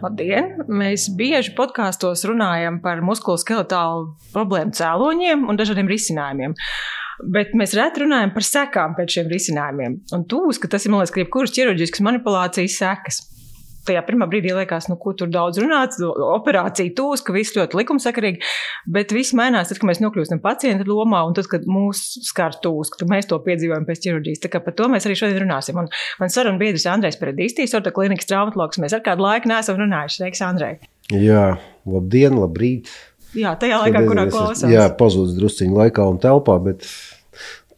Labdien! Mēs bieži podkāstos runājam par muskuloskeletālu problēmu cēloņiem un dažādiem risinājumiem. Bet mēs reti runājam par sekām pēc šiem risinājumiem. Un tūs, ka tas ir, man liekas, jebkuras ķirurģiskas manipulācijas sekas tajā pirmā brīdī liekas, nu, ko tur daudz runāts, operācija tūs, ka viss ļoti likumsakarīgi, bet viss mainās tad, kad mēs nokļūstam pacienta lomā un tad, kad mūs skar tūs, ka mēs to piedzīvojam pēc ķirurģijas. Tā kā par to mēs arī šodien runāsim. Un man saruna biedrs Andrejs Peredīstīs, orta klinikas traumatologs, mēs ar kādu laiku neesam runājuši. Sveiks, Andrej! Jā, labdien, labrīt! Jā, tajā laikā, kurā klausās. Jā, pazudis drusciņu laikā un telpā, bet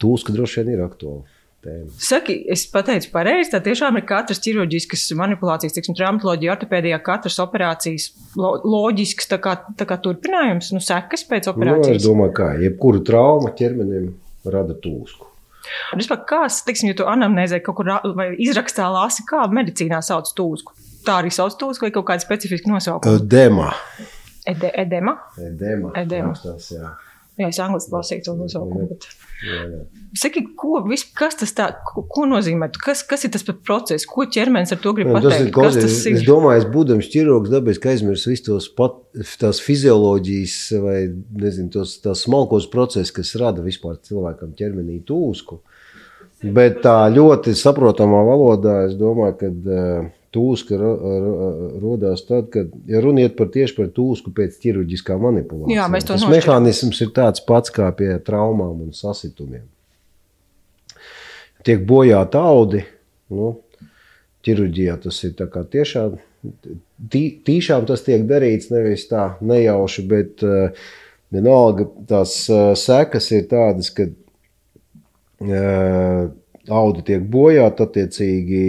tūs, ka droši vien ir aktuāli tēma. Saki, es pateicu pareizi, tā tiešām ir katras ķirurģiskas manipulācijas, tiksim, traumatoloģija, ortopēdijā, katras operācijas lo, loģisks tā kā, tā kā turpinājums, nu, sekas pēc operācijas. Nu, es domāju, kā jebkuru traumu ķermenim rada tūsku. Vispār, kā, teiksim, ja tu anamnēzē kaut kur izrakstā lasi, kā medicīnā sauc tūsku? Tā arī sauc tūsku vai kaut kāda specifiska nosaukuma? Edema. Ede, edema? Edema. Edema. Rakstās, jā. Jā, es angliski lasīju to nosaukumu. Bet... Saki, ko, vis, kas tas tā, ko, ko nozīmē? Kas, kas ir tas par procesu? Ko ķermenis ar to grib jā, pateikt? Tas kas tas ir? Es domāju, es būdams ķirurgs, dabēs, ka aizmirsu visus tos pat, tās fizioloģijas vai, nezinu, tos, tās smalkos procesus, kas rada vispār cilvēkam ķermenī tūsku. Bet tā ļoti saprotamā valodā, es domāju, ka uh, Tūska radās tad, kad ja runiet par tieši par tūsku pēc ķirurģiskā manipulācijā. Jā, mēs to Tas mehānisms ir tāds pats kā pie traumām un sasitumiem. Tiek bojāti audi, nu, ķirurģijā tas ir tiešām, tī, tīšām tas tiek darīts nevis tā nejauši, bet uh, vienalga tās uh, sekas ir tādas, ka uh, audi tiek bojāti attiecīgi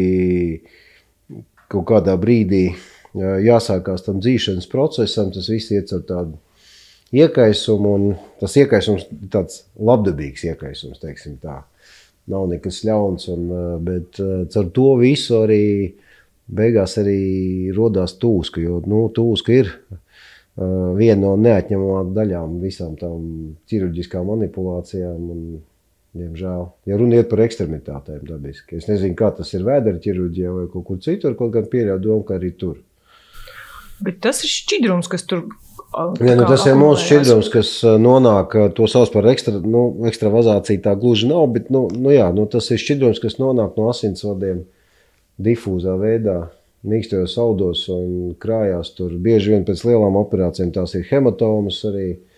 kaut kādā brīdī jāsākās tam dzīšanas procesam, tas viss iet ar tādu iekaisumu, un tas iekaisums ir tāds labdabīgs iekaisums, teiksim tā. Nav nekas ļauns, un, bet ar to visu arī beigās arī rodās tūska, jo nu, tūska ir viena no neatņemamām daļām visām tām ķirurģiskām manipulācijām. Un, Diemžēl. Ja runa iet par ekstremitātēm, dabiski. Es nezinu, kā tas ir vēdera ķirurģijā vai kaut kur citur, kaut gan pieļauju domu, ka arī tur. Bet tas ir šķidrums, kas tur Ja, nu, tas ir mūsu šķidrums, kas nonāk, to sauc par ekstra, nu, ekstravazāciju. Tā gluži nav, bet nu, nu, jā, nu, tas ir šķidrums, kas nonāk no asinsvadiem difūzā veidā, mīkstajos audos un krājās tur. Bieži vien pēc lielām operācijām tās ir hematomas arī. Uh,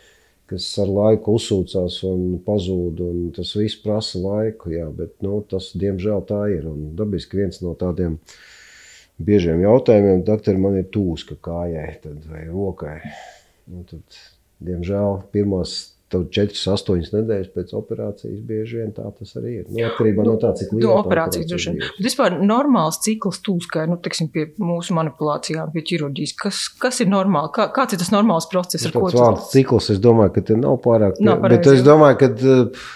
kas ar laiku uzsūcās un pazūd. Un tas viss prasa laiku, jā, bet nu, tas diemžēl tā ir. Un dabiski viens no tādiem biežiem jautājumiem, doktor, man ir tūska kājai vai rokai. Nu, tad, diemžēl pirmās 4, 8 nedēļas pēc operācijas bieži vien tā tas arī ir. Nu, atkarībā nu, no tā, cik liela ir operācija. operācija Bet vispār normāls cikls tūskai, nu, teiksim, pie mūsu manipulācijām, pie ķirurģijas. Kas, kas ir normāli? Kā, kāds ir tas normāls process? Nu, tāds vārds cikls, es domāju, ka te nav pārāk. Nav pareizi, bet es domāju, ka. Uh,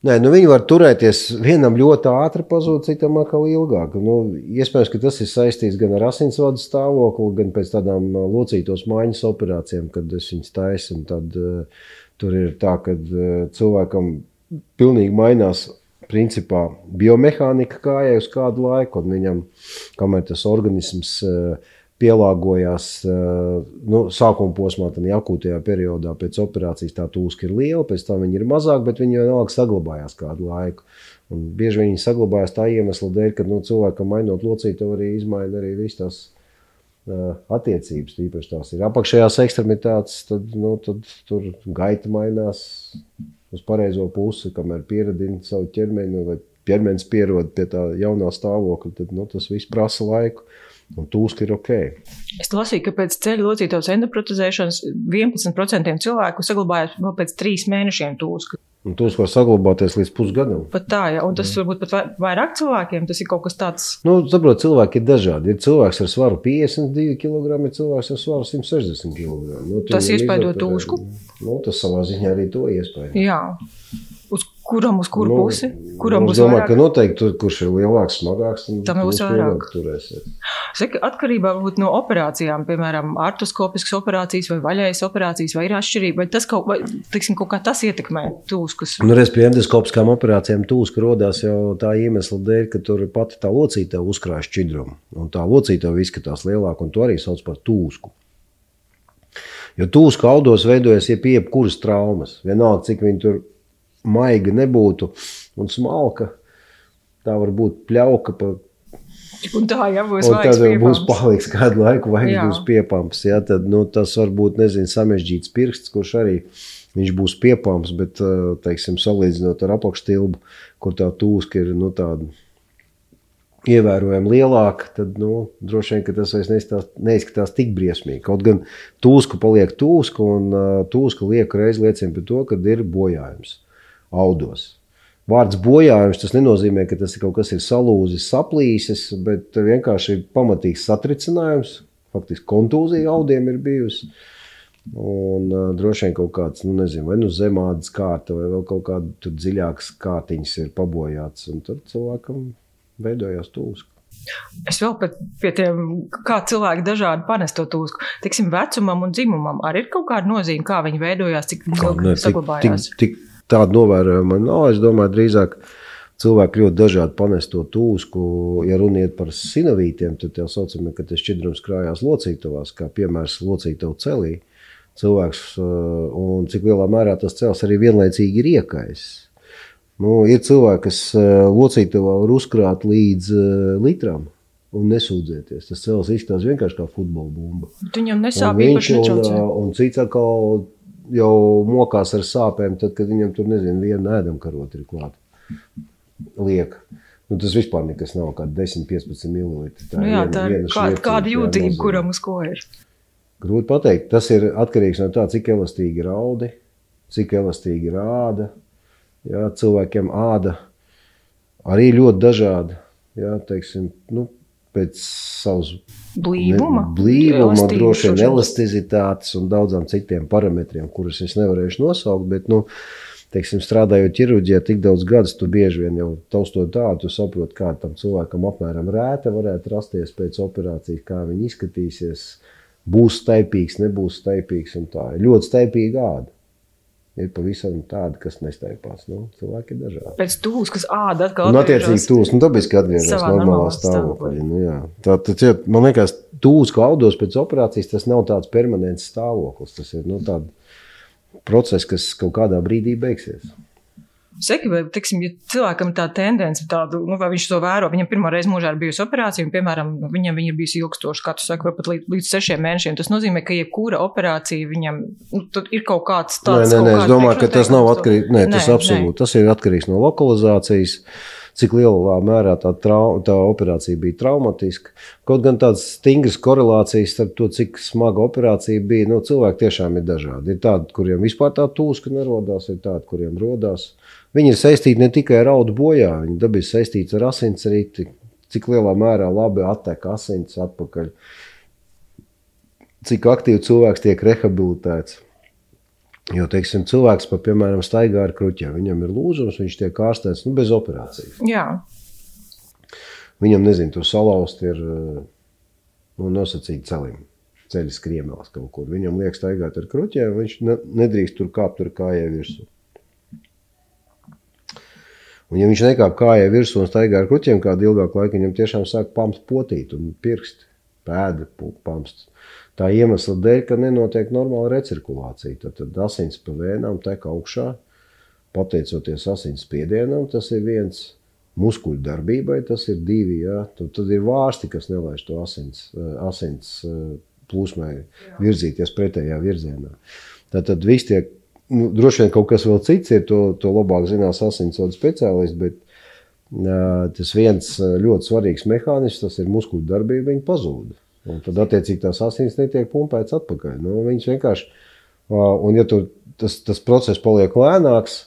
Nē, nu viņi var turēties vienam ļoti ātri, pazūd, citam atkal ilgāk. Nu, iespējams, ka tas ir saistīts gan ar asinsvadu stāvokli, gan pēc tādām locītos mājas operācijām, kad es viņus taisu. Tad uh, tur ir tā, ka uh, cilvēkam pilnīgi mainās principā biomehānika kājai uz kādu laiku, un viņam, kamēr tas organisms uh, pielāgojās nu, sākuma posmā, tad akūtajā periodā pēc operācijas tā tūska ir liela, pēc tam viņa ir mazāka, bet viņa vienalga saglabājās kādu laiku. Un bieži viņi saglabājās tā iemesla dēļ, ka nu, cilvēkam mainot locītavu arī izmaina arī visas tās uh, attiecības. Tīpaši tās ir apakšējās ekstremitātes, tad, nu, tad tur gaita mainās uz pareizo pusi, kamēr pieradina savu ķermeni, vai ķermenis pierod pie tā jaunā stāvokļa, tad nu, tas viss prasa laiku. Uh, Un tūska ir ok. Es lasīju, ka pēc ceļa locītavas endoprotezēšanas 11% cilvēku saglabājās vēl pēc trīs mēnešiem tūska. Un tos var saglabāties līdz pusgadam. Pat tā, ja. un tas jā. varbūt pat vairāk cilvēkiem tas ir kaut kas tāds. Nu, saprot, cilvēki ir dažādi. Ir cilvēks ar svaru 52 kg, ir cilvēks ar svaru 160 kg. Nu, tas iespaido tūsku? Nu, tas savā ziņā arī to iespaido. Jā. Uz Kuram uz kuru nu, pusi? Kuram būs domāju, vairāk? ka noteikti tur, kurš ir lielāks, smagāks, tam būs vairāk. Saka, atkarībā no operācijām, piemēram, artoskopiskas operācijas vai vaļējas operācijas, vai ir atšķirība, vai tas kaut, vai, tiksim, kaut kā tas ietekmē tūskus? Nu, reiz pie endoskopiskām operācijām tūska rodās jau tā iemesla dēļ, ka tur pati tā locītava uzkrāj šķidrumu, un tā locītava izskatās lielāka, un to arī sauc par tūsku. Jo tūsku audos veidojas jebkuras traumas, vienalga, cik viņi tur maiga nebūtu un smalka. Tā var būt pļauka pa Un tā jau būs. Un tad jau būs paliks kādu laiku, vai būs piepamps. Ja? Tad nu, tas var būt samežģīts pirksts, kurš arī viņš būs piepamps, bet teiksim, salīdzinot ar apakštilbu, kur tā tūska ir nu, tāda ievērojami lielāka, tad nu, droši vien tas vairs neizskatās, neizskatās tik briesmīgi. Kaut gan tūska paliek tūska, un uh, tūska lieku reiz liecina par to, ka ir bojājums audos. Vārds bojājums tas nenozīmē, ka tas ir kaut kas ir salūzis, saplīsis, bet vienkārši ir pamatīgs satricinājums. Faktiski kontūzija audiem ir bijusi. Un uh, droši vien kaut kāds, nu, nezinu, vai nu zemādas kārta, vai vēl kaut kāda dziļākas kārtiņas ir pabojāts. Un tad cilvēkam veidojās tūska. Es vēl pie tiem, kā cilvēki dažādi panes to tūsku. Tiksim, vecumam un dzimumam arī ir kaut kāda nozīme, kā viņi veidojās, cik ilgi saglabājās. Tik, tik, tādu novērojumu nav. Es domāju, drīzāk cilvēki ļoti dažādi panes to tūsku. Ja runiet par sinovītiem, tad tā saucamie, ka tas šķidrums krājās locītavās, kā piemērs locītavu celī. Cilvēks, uh, un cik lielā mērā tas cels arī vienlaicīgi ir iekais. Nu, ir cilvēki, kas uh, locītavā var uzkrāt līdz uh, litram un nesūdzēties. Tas cels izskatās vienkārši kā futbola bumba. Viņam nesāp īpaši nečaucē. Un, un cits atkal jau mokās ar sāpēm, tad, kad viņam tur nezinu, viena ēdamkarota ir klāta. Liek. Nu, tas vispār nekas nav, kā 10, 15 ml. Tā, nu jā, viena, tā ir kā, kāda jūtība, kuram uz ko ir. Grūti pateikt. Tas ir atkarīgs no tā, cik elastīgi ir audi, cik elastīgi ir āda. Jā, cilvēkiem āda arī ļoti dažāda. Jā, teiksim, nu, pēc savas blīvuma, blīvuma droši vien elastizitātes un daudzām citiem parametriem, kurus es nevarēšu nosaukt. Bet, nu, teiksim, strādājot ķirurģijā tik daudz gadus, tu bieži vien jau taustot tādu, tu saproti, kā tam cilvēkam apmēram rēta varētu rasties pēc operācijas, kā viņi izskatīsies. Būs staipīgs, nebūs staipīgs. Tā ir ļoti staipīga āda ir pavisam tādi, kas nestaipās. Nu, cilvēki ir dažādi. Pēc tūs, kas āda atkal. Nu, attiecīgi tūs, nu, dabiski atgriežas normālā stāvoklī. Nu, jā. tā, tad, ja, man liekas, tūs, ko audos pēc operācijas, tas nav tāds permanents stāvoklis. Tas ir nu, tāds process, kas kaut kādā brīdī beigsies. Seki, vai, tiksim, ja cilvēkam ir tā tendence, tādu, nu, vai viņš to vēro, viņam pirmā reize mūžā ir bijusi operācija, un, piemēram, viņam viņa ir bijusi ilgstoša, kā tu saki, varpat līdz, līdz sešiem mēnešiem. Tas nozīmē, ka jebkura operācija viņam nu, ir kaut kāds tāds. Nē, nē, nē es domāju, ka tas nav atkarīgs, nē, tas nē, absolūti, nē. tas ir atkarīgs no lokalizācijas cik lielā mērā tā, trau, tā operācija bija traumatiska. Kaut gan tādas stingras korelācijas starp to, cik smaga operācija bija, nu, cilvēki tiešām ir dažādi. Ir tādi, kuriem vispār tā tūska nerodās, ir tādi, kuriem rodās. Viņi ir saistīti ne tikai ar audu bojā, viņi dabiski saistīti ar asinsriti, cik lielā mērā labi attek asins atpakaļ, cik aktīvi cilvēks tiek rehabilitēts. Jo, teiksim, cilvēks, pa, piemēram, staigā ar kruķiem, viņam ir lūzums, viņš tiek ārstēts nu, bez operācijas. Jā. Viņam, nezinu, tur salauzt ir nu, nosacīti celim. Ceļš skriemēs kaut kur. Viņam liekas, staigāt ar kruķiem, viņš ne, nedrīkst tur kāpt ar kājai virsū. Un, ja viņš nekāp kājai virsū un staigā ar kruķiem kādu ilgāku laiku, viņam tiešām sāk pamst potīt un pirksti, pēda pamst. Tā iemesla dēļ, ka nenotiek normāla recirkulācija. Tad, tad asins pa vēnām tek augšā, pateicoties asins spiedienam, tas ir viens. Muskuļu darbībai tas ir divi. Ja? Tad, tad ir vārsti, kas nelaiž to asins, eh, asins eh, plūsmai virzīties pretējā virzienā. Tad, tad viss tiek nu, droši vien kaut kas vēl cits ir, to, to labāk zinās asinsvadu speciālists, bet tas viens ļoti svarīgs mehānisms, tas ir muskuļu darbība, viņa pazūd. Un tad, attiecīgi, tās asins netiek pumpētas atpakaļ. Nu, viņš vienkārši, un ja tu, tas, tas process paliek lēnāks,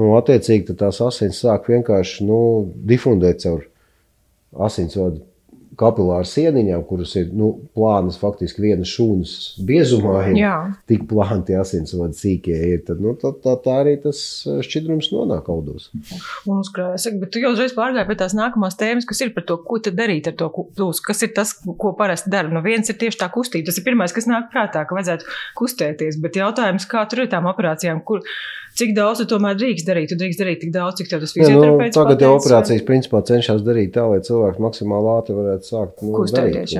nu, attiecīgi, tās asins sāk vienkārši nu, difundēt caur asinsvadu kapilāru sieniņām, kuras ir nu, plānas faktiski vienas šūnas biezumā, ir tik plāni tie asinsvadi sīkie ir, tad, nu, tā, tā, tā arī tas šķidrums nonāk audos. Un uzkrājas, bet tu jau uzreiz pārgāji pie tās nākamās tēmas, kas ir par to, ko tad darīt ar to plūsmu. Kas ir tas, ko parasti dara? Nu, viens ir tieši tā kustība. Tas ir pirmais, kas nāk prātā, ka vajadzētu kustēties, bet jautājums, kā tur ir tām operācijām, kur, cik daudz tu tomēr drīkst darīt? Tu drīkst darīt tik daudz, cik tev tas fizioterapeits. Nu, tagad jau operācijas principā cenšas darīt tā, lai cilvēks maksimāli ātri varētu sākt nu, kustēties.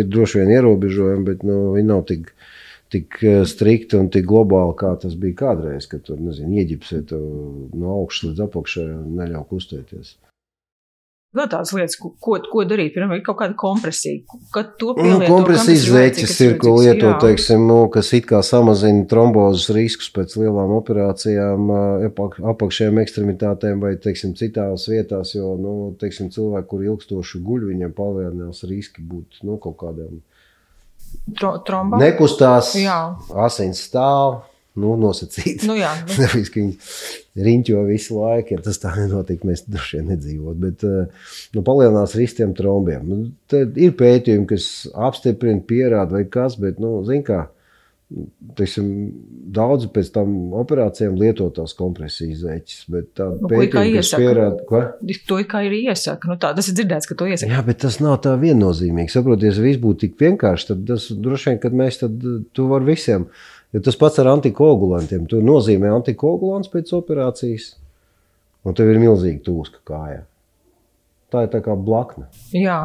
Ir droši vien ierobežojumi, bet nu, viņi nav tik tik eh, strikti un tik globāli, kā tas bija kādreiz, kad tur ieģipsē no augšas līdz apakšai un neļauj kustēties. Vēl tādas lietas, ko, ko darīt. Piemēram, ir kaut kāda kompresija. Kad to nu, pielieto, kompresijas zeķis ir, ko lieto, teiksim, nu, kas it kā samazina trombozes riskus pēc lielām operācijām, apakšējām ekstremitātēm vai, teiksim, citās vietās, jo, nu, teiksim, cilvēki, kur ilgstoši guļ, viņiem palielinās riski būt, nu, kaut kādiem Tro, trombām. Nekustās, Jā. asins stāv nu, nosacīts. Nu, jā, nu. Nevis, ka viņi riņķo visu laiku, ja tas tā nenotiek, mēs droši vien nedzīvot. Bet eh, nu, palielinās riskiem trombiem. Nu, ir pētījumi, kas apstiprina, pierāda vai kas, bet, nu, zin kā, Teiksim, daudzi pēc tam operācijām lieto tās kompresijas zeķes. Bet tā nu, pētījumi, kas pierāda, ko? To kā ir iesaka. Nu, tā, tas ir dzirdēts, ka to iesaka. Jā, bet tas nav tā viennozīmīgi. Saproties, ja viss būtu tik vienkārši, tad tas droši vien, kad mēs tad tu var visiem. Jo tas pats ar antikoagulantiem. Tu nozīmē antikoagulants pēc operācijas, un tev ir milzīga tūska kājā. Tā ir tā kā blakne. Jā.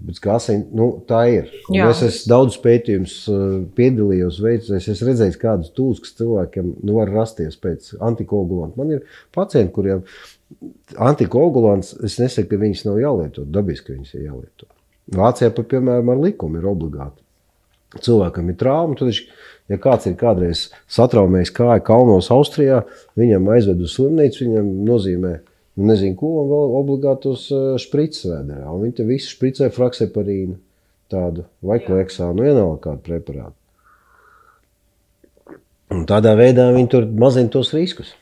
Tāpēc, asin, nu, tā ir. Es esmu daudz pētījumus uh, piedalījos, veicu, es esmu redzējis, kādas tūskas cilvēkiem nu, var rasties pēc antikoagulanta. Man ir pacienti, kuriem antikoagulants, es nesaku, ka viņas nav jālieto, dabiski viņas ir jālieto. Vācijā, piemēram, ar likumu ir obligāti. Cilvēkam ir trauma, tad viņš Ja kāds ir kādreiz satraumējis kāju kalnos Austrijā, viņam aizved uz slimnīcu, viņam nozīmē, nu, nezinu, ko, un vēl obligāti uz eh, šprices vēderā. Un viņi te visu špricē frakseparīnu tādu vai kleksānu, vienalga kādu preparātu. Un tādā veidā viņi tur mazina tos riskus.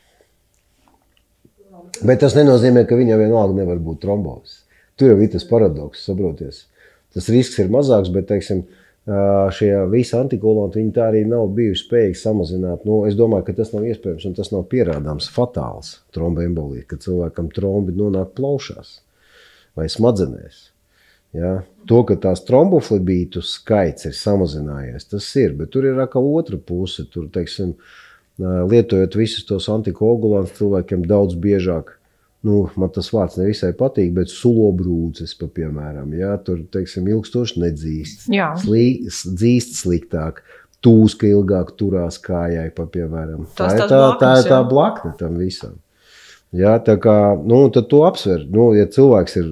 Bet tas nenozīmē, ka viņam vienalga nevar būt trombozes. Tur jau ir tas paradoks, saproties. Tas risks ir mazāks, bet, teiksim, šie visi antikolanti, viņi tā arī nav bijuši spējīgi samazināt. Nu, es domāju, ka tas nav iespējams un tas nav pierādāms fatāls tromboembolija, ka cilvēkam trombi nonāk plaušās vai smadzenēs. Ja? To, ka tās tromboflebītu skaits ir samazinājies, tas ir, bet tur ir atkal otra puse. Tur, teiksim, lietojot visus tos antikoagulantus, cilvēkiem daudz biežāk nu, man tas vārds nevisai patīk, bet sulobrūces, pa, piemēram, ja, tur, teiksim, ilgstoši nedzīst, Slī, dzīst sliktāk, tūska ilgāk turās kājai, pa, piemēram. Tas tā ir tā, blaknes, tā, ir tā blakne tam visam. Ja, tā kā, nu, tad to apsver, nu, ja cilvēks ir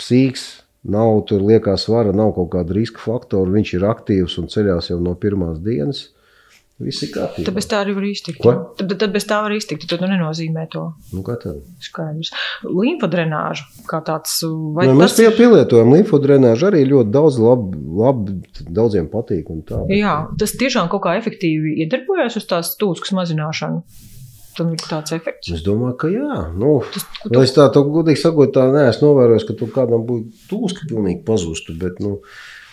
sīks, nav tur liekā svara, nav kaut kāda riska faktora, viņš ir aktīvs un ceļās jau no pirmās dienas, Viss ir kārtībā. Tad bez tā arī var iztikt. Ko? Tad, tad bez tā var iztikt. Tad nenozīmē to. Nu, kā tad? Skaidrs. Limfodrenāžu kā tāds. Nu, mēs tas... pielietojam limfodrenāžu arī ļoti daudz labi, labi daudziem patīk. Tā, bet... Jā, tas tiešām kaut kā efektīvi iedarbojas uz tās tūskas mazināšanu. Tam ir tāds efekts. Es domāju, ka jā. Nu, tas, tu... Es tā, tā godīgi sakot, tā neesmu novērojis, ka tur kādam būtu tūska pilnīgi pazustu. Bet, nu,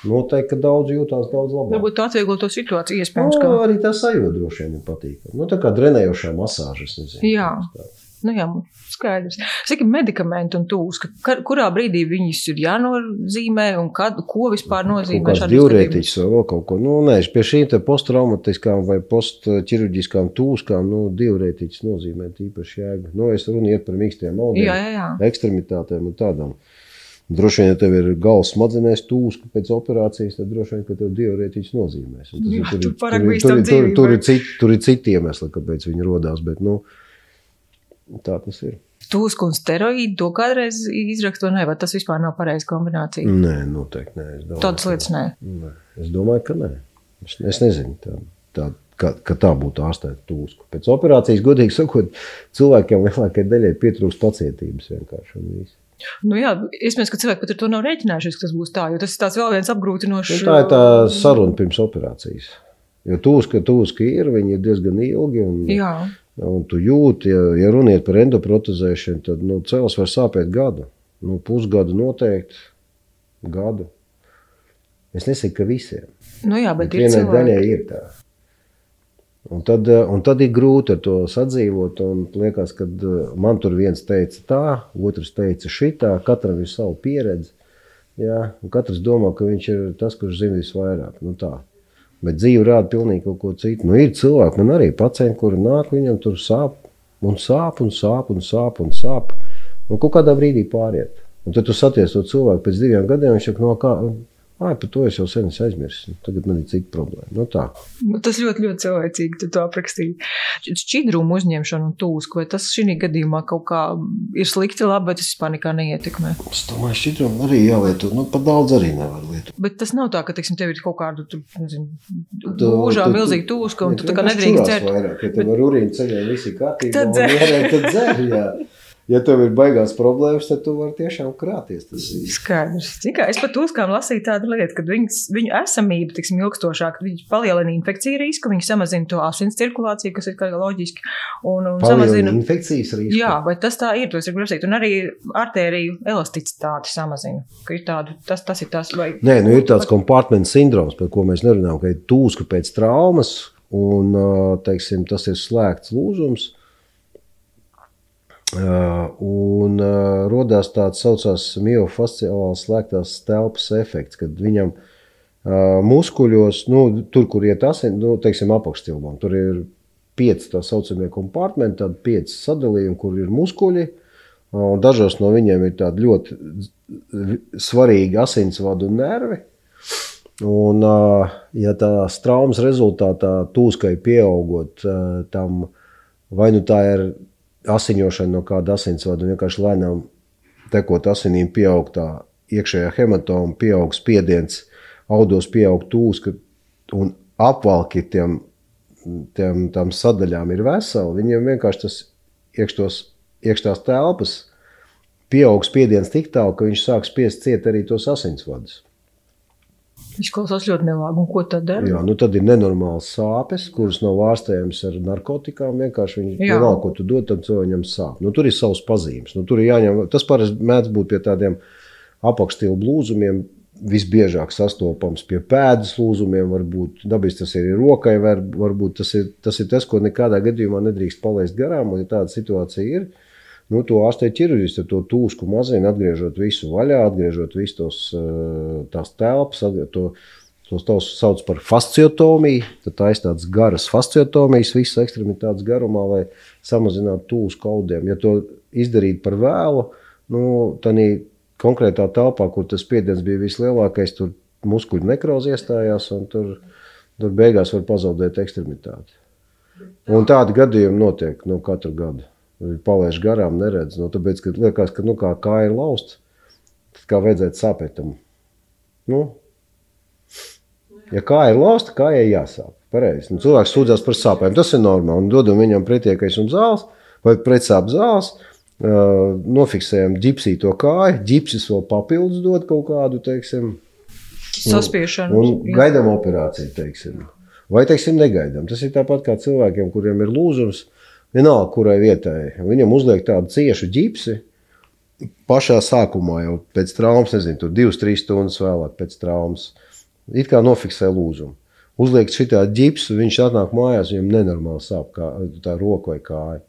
Noteikti, ka daudz jūtas daudz labāk. Varbūt tā atvieglo to situāciju. Iespējams, no, ka arī tā sajūta droši vien ir patīkama. Nu, tā kā drenējošā masāža. Jā. Nu, jā, skaidrs. Saki, medikamenti un tūs, ka, kurā brīdī viņus ir jānozīmē un kad, ko vispār nozīmē šādi diurētiķis vai vēl kaut ko. Nu, nē, pie šīm posttraumatiskām vai postķirurģiskām tūskām, nu, diurētiķis nozīmē tīpaši jēga. Nu, es runāju par mīkstiem audiem, ekstremitātēm un tādām. Droši vien, ja tev ir galvas smadzenēs tūska pēc operācijas, tad droši vien, ka tev diurētiķis nozīmēs. Tas, Jā, tur, tur, tur, tur, tur, tur, ir citi, tur ir citi iemesli, kāpēc viņi rodās, bet nu, tā tas ir. Tūska un steroīdi to kādreiz izrakst, vai ne? Vai tas vispār nav pareiza kombinācija? Nē, noteikti nē. Domāju, Tādas lietas nē. nē. Es domāju, ka nē. Es, es nezinu, tā, tā, ka, ka tā būtu ārstēta tūska. Pēc operācijas, godīgi sakot, cilvēkiem lielākajai daļai pietrūkst pacietības vienkārši. Un viss. Nu jā, iespējams, ka cilvēki pat ar to nav rēķinājušies, ka tas būs tā, jo tas ir tāds vēl viens apgrūtinošs. Nu, tā ir tā saruna pirms operācijas. Jo tūska, tūska ir, viņi ir diezgan ilgi. Un, jā. un tu jūti, ja, ja runiet par endoprotezēšanu, tad nu, cēlus var sāpēt gadu. Nu, pusgadu noteikti, gadu. Es nesaku, ka visiem. Nu jā, bet, bet vienai daļai ir tā. Un tad, un tad ir grūti ar to sadzīvot. Liekas, ka man tur viens teica tā, otrs teica šitā, katram ir sava pieredze. Jā, katrs domā, ka viņš ir tas, kurš zina visvairāk. Nu, tā. Bet dzīve rāda pilnīgi kaut ko citu. Nu, ir cilvēki, man arī pacienti, kuri nāk, viņam tur sāp un sāp un sāp un sāp un sāp. Un kaut kādā brīdī pāriet. Un tad tu saties to cilvēku pēc diviem gadiem, viņš saka, no kā, Ai, par to es jau sen aizmirsu. Tagad man ir cita problēma. Nu, tā. nu, tas ļoti, ļoti cilvēcīgi, tu to aprakstīji. Šķidrumu uzņemšanu un tūsku, vai tas šī gadījumā kaut kā ir slikti, labi, vai tas vispār nekā neietekmē? Es domāju, šķidrumu arī jālieto. Nu, pat daudz arī nevar lietot. Bet tas nav tā, ka, teiksim, tev ir kaut kāda, tu, nezinu, mūžā milzīga tūska, un tu tā kā nedrīkst dzert. Vairāk, ja tev bet... ar urīnu ceļiem visi kārtībā, tad. Tad dzer, jā ja tev ir baigās problēmas, tad tu vari tiešām krāties. Skaidrs. Kā, es pat uzskām lasīju tādu lietu, ka viņas, viņu esamība tiksim ilgstošāk, viņi palielina infekciju risku, viņi samazina to asins cirkulāciju, kas ir kā loģiski. Un, un samazina infekcijas risku. Jā, bet tas tā ir, es gribu teikt. Un arī artēriju elasticitāti samazina. Tādu, tas, tas ir tas, vai... Nē, nu ir tāds kompartments sindroms, par ko mēs nerunājam, ka ir tūska pēc traumas, un, teiksim, tas ir slēgts lūzums un radās tāds saucams miofasciālās slēgtās telpas efekts, kad viņam muskuļos, nu, tur, kur iet asins, nu, teiksim, apakšstilbām, tur ir pieci tā saucamie kompartmenti, tādi pieci sadalījumi, kur ir muskuļi, un dažos no viņiem ir tādi ļoti svarīgi asinsvadu nervi. Un, ja tās traumas rezultātā tūskai pieaugot, tam vai nu tā ir asiņošana no kāda asinsvada un vienkārši lēnām tekot asinīm pieaug tā iekšējā hematoma, pieaug spiediens, audos pieaug tūska un apvalki tiem, tiem tam sadaļām ir veseli. Viņiem vienkārši tas iekštos, iekštās telpas pieaug spiediens tik tālu, ka viņš sāk spiest ciet arī tos asinsvadus. Izklausās ļoti nelāgi. Un ko tad dara? Jā, nu tad ir nenormāls sāpes, kuras nav ārstējams ar narkotikām. Vienkārši viņi vienalga, ko tu dod, tad cilvēkam sāp. Nu, tur ir savs pazīmes. Nu, tur ir jāņem. Tas parasti mēdz būt pie tādiem apakšstilu blūzumiem. Visbiežāk sastopams pie pēdas lūzumiem, varbūt dabiski tas ir rokai, var, varbūt tas ir, tas ir tas, ko nekādā gadījumā nedrīkst palaist garām. Un, ja tāda situācija ir, Nu, to ārstē ķirurģisti ar to tūsku mazina, atgriežot visu vaļā, atgriežot visus tos eh, tās telpas, to, tos tos sauc par fasciotomiju. Tad ir tādas garas fasciotomijas, visas ekstremitātes garumā, lai samazinātu tūsku audiem. Ja to izdarīt par vēlu, nu, tad konkrētā telpā, kur tas spiediens bija vislielākais, tur muskuļu nekrozi iestājās un tur, tur beigās var pazaudēt ekstremitāti. Un tādi gadījumi notiek no nu, katru gadu. Palaiž garām, neredz. Nu, tāpēc, ka liekas, ka nu, kā kāja ir lausta, tad kā vajadzētu sāpēt tam. Nu, ja kāja ir lausta, kājai jāsāp. Pareizi. Nu, cilvēks sūdzās par sāpēm. Tas ir normāli. Un dodam viņam pretiekais un zāles vai pretsāp zāles. Uh, nofiksējam ģipsīto kāju, ģipsis vēl papildus dod kaut kādu, teiksim, saspiešanu. Un, un gaidām operāciju, teiksim. Vai, teiksim, negaidām. Tas ir tāpat kā cilvēkiem, kuriem ir lūzums. Uh, vienalga, kurai vietai. Viņam uzliek tādu ciešu ģipsi. Pašā sākumā jau pēc traumas, nezinu, tur divas, trīs stundas vēlāk pēc traumas. It kā nofiksē lūzumu. Uzliek šitā ģipsu, viņš atnāk mājās, viņam nenormāli sāp kā tā roka vai kāja.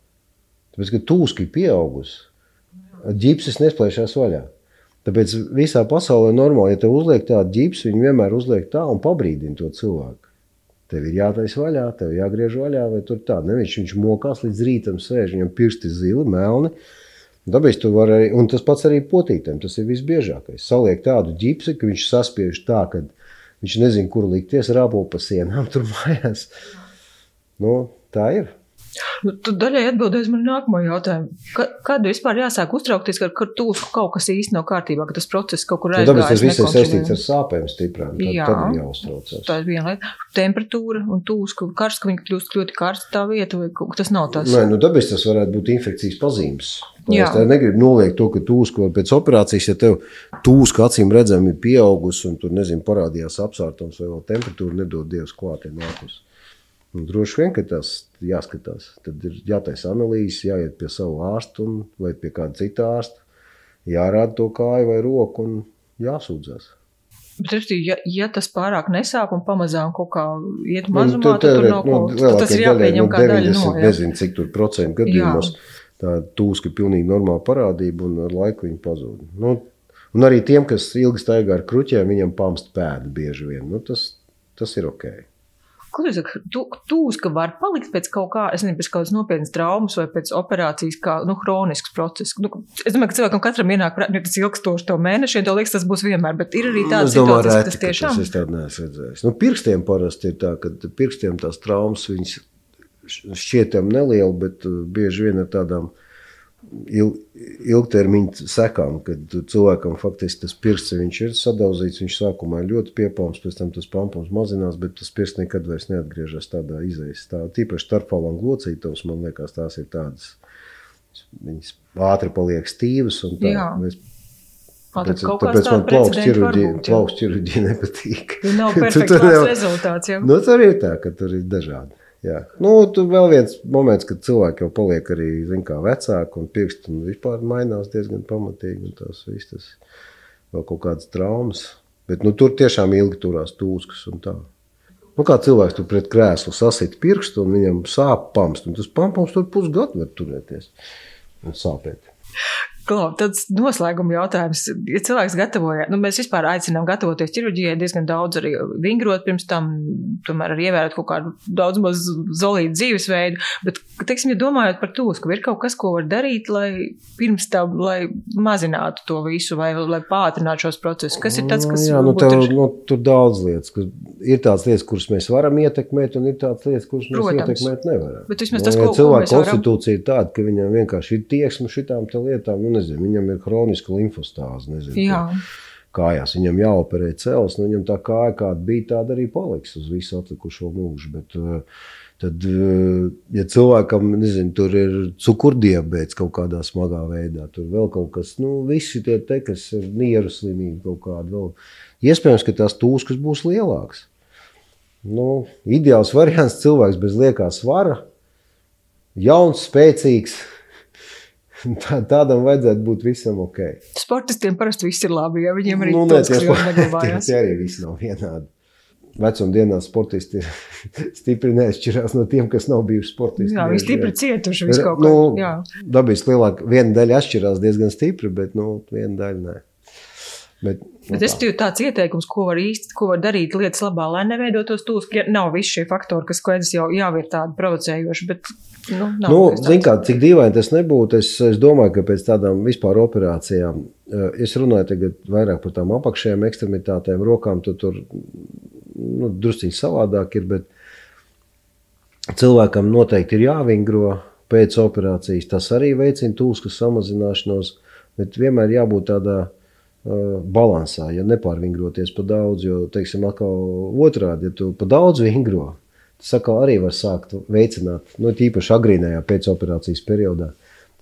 Tāpēc, ka tūski ir pieaugusi, ģipsis nesplēšās vaļā. Tāpēc visā pasaulē normāli, ja te uzliek tādu ģipsu, viņi vienmēr uzliek tā un pabrīdina to cilvēku. Tev ir jātaisa vaļā, tev jāgriež vaļā, vai tur tā. Nevis viņš mokās līdz rītam, sēž, viņam pirksti zili, melni. Dabīs tu vari un tas pats arī potītam, tas ir visbiežākais. Saliek tādu ģipsi, ka viņš saspiež tā, ka viņš nezin, kur likties, rāpo pa sienām tur mājās. Nu, tā ir. Nu, tu daļai atbildēji uz manu nākamo jautājumu. Ka, kad vispār jāsāk uztraukties, ka ar tūku kaut kas īsti nav kārtībā, ka tas process kaut kur aizgājis? Nu, tāpēc tas viss ir saistīts ar sāpēm stiprām. Tad, Jā, tad ir jāuztraucās. Tā ir viena lieta. Temperatūra un tūska, karsts, ka viņi kļūst ļoti karsta tā vieta, vai tas nav tas? Nē, nu dabis tas varētu būt infekcijas pazīmes. Jā. Es negribu noliegt to, ka tūska pēc operācijas, ja tev tūska acīm redzami ir pieaugusi un tur, nezinu, parādījās apsārtums vai vēl temperatūra nedod Dievs klātien nākus. Un droši vien, ka tas jāskatās. Tad ir jātaisa analīzes, jāiet pie sava ārsta vai pie kāda cita ārsta. jārāda to kāju vai roku un jāsūdzas. Bet, ja, ja tas pārāk nesāp un pamazām kaut kā iet nu, mazumā, nu, tad tur nav nu, ko. Tas ir jāpieņem nu, kā daļa no. Ja? Nezinu, cik tur procentu gadījumos tā tūska pilnīgi normāla parādība un ar laiku viņa pazūd. Nu, un arī tiem, kas ilgi staigā ar kruķiem, viņam pamst pēdu bieži vien. Nu, tas, tas ir ok. Tu, tūs, ka var palikt pēc kaut kā, es nezinu, pēc kādas nopietnas traumas vai pēc operācijas, kā, nu, hronisks process? Nu, es domāju, ka cilvēkam katram ienāk, ja tas ilgstoši to mēnešiem, to liekas, tas būs vienmēr, bet ir arī tādas situācijas, ka tas tiešām. Tas es tādu neesmu redzējis. Nu, pirkstiem parasti ir tā, ka pirkstiem tās traumas, viņas šķietam neliela, bet uh, bieži vien ar tādām ilgtermiņa sekām, kad cilvēkam faktiski tas pirksts ir sadauzīts. Viņš sākumā ir ļoti piepalms, pēc tam tas pampums mazinās, bet tas pirksts nekad vairs neatgriežas tādā izējas stāvā. Tīpaši starpfalanga locītavas, man liekas, tās ir tādas. Viņas ātri paliek stīvas un tā. Mēs, Tāpēc, tāpēc man plauks ķirurģija, plauks ķirurģija nepatīk. Nav perfekts rezultāts. Nu, tur ir tā, ka tur ir dažādi. Jā. Nu, tur vēl viens moments, kad cilvēki jau paliek arī kā, vecāki un pirksti un vispār mainās diezgan pamatīgi. Tas viss tas vēl kaut kādas traumas. Bet nu, tur tiešām ilgi turās tūskas un tā. Nu, kā cilvēks tur pret krēslu sasīt pirkstu un viņam sāp pamst. Un tas pampums tur pusgadu var turēties un sāpēt. Klau, tāds noslēguma jautājums. Ja cilvēks gatavojas, nu, mēs vispār aicinām gatavoties ķirurģijai diezgan daudz arī vingrot pirms tam, tomēr arī ievērot kaut kādu daudz maz zolītu dzīvesveidu. Bet, teiksim, ja domājot par to, ka ir kaut kas, ko var darīt, lai pirms tam, lai mazinātu to visu vai lai pātrinātu šos procesus, kas ir tas, kas. Jā, nu, tev, ir... nu, tur daudz lietas. Ir tādas lietas, kuras mēs varam ietekmēt, un ir tādas lietas, kuras mēs Protams. ietekmēt nevaram. Bet vismaz tas, nu, ja ko, cilvēka ko konstitūcija varam... ir tāda, ka viņam vienkārši ir tieksme šitām lietām. Nu, nezinu, viņam ir kroniska limfostāze. Nezinu, kājās viņam jāoperē cels, nu viņam tā kāja kāda bija, tāda arī paliks uz visu atlikušo mūžu. Bet, eh, tad, eh, ja cilvēkam nezinu, tur ir cukurdiabēts kaut kādā smagā veidā, tur vēl kaut kas, nu, visi tie te, kas ir nieru slimība kaut kāda vēl. Iespējams, ka tās tūskas būs lielākas. Nu, ideāls variants cilvēks bez liekā svara, jauns, spēcīgs, Tā, tādam vajadzētu būt visam ok. Sportistiem parasti viss ir labi, ja viņiem arī nu, ne, tie, tie, tie arī viss nav vienādi. Vecuma dienās sportisti stipri neatšķirās no tiem, kas nav bijuši sportisti. Jā, viņi stipri cietuši visu kaut ko. Nu, dabiski lielāk, viena daļa atšķirās diezgan stipri, bet nu, viena daļa nē. Bet, nu, bet es teiktu, tāds ieteikums, ko var īsti, ko var darīt lietas labā, lai neveidotos tūs, ja nav visi šie faktori, kas, es jau, jau ir tādi provocējoši, bet Nu, nu, Ziniet, kā cik dīvaini tas nebūtu, es, es domāju, ka pēc tādām vispār operācijām, eh, es runāju tagad vairāk par tām apakšējām ekstremitātēm, rokām, tu tur nu, drusciņi savādāk ir, bet cilvēkam noteikti ir jāvingro pēc operācijas. Tas arī veicina tūskas samazināšanos, bet vienmēr jābūt tādā uh, balansā, ja nepārvingroties pa daudz, jo, teiksim, atkal otrādi, ja tu pa daudz vingro, tas arī var sākt veicināt, nu, tīpaši agrīnajā pēcoperācijas periodā.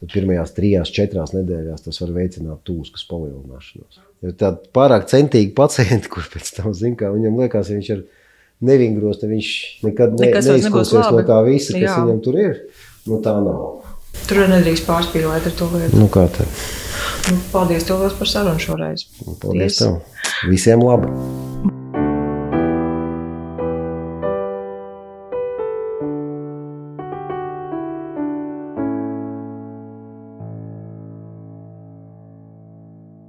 Tad pirmajās trijās, četrās nedēļās tas var veicināt tūskas palielināšanos. Ir tādi pārāk centīgi pacienti, kurš pēc tam zina, ka viņam liekas, ja viņš ir nevingros, tad viņš nekad ne, neizkosies no tā visa, kas Jā. viņam tur ir. Nu, tā nav. Tur nedrīkst pārspīlēt ar to lietu. Nu, kā tad? Nu, paldies tev par sarunu šoreiz. Nu, paldies Ties. tev. Visiem labi!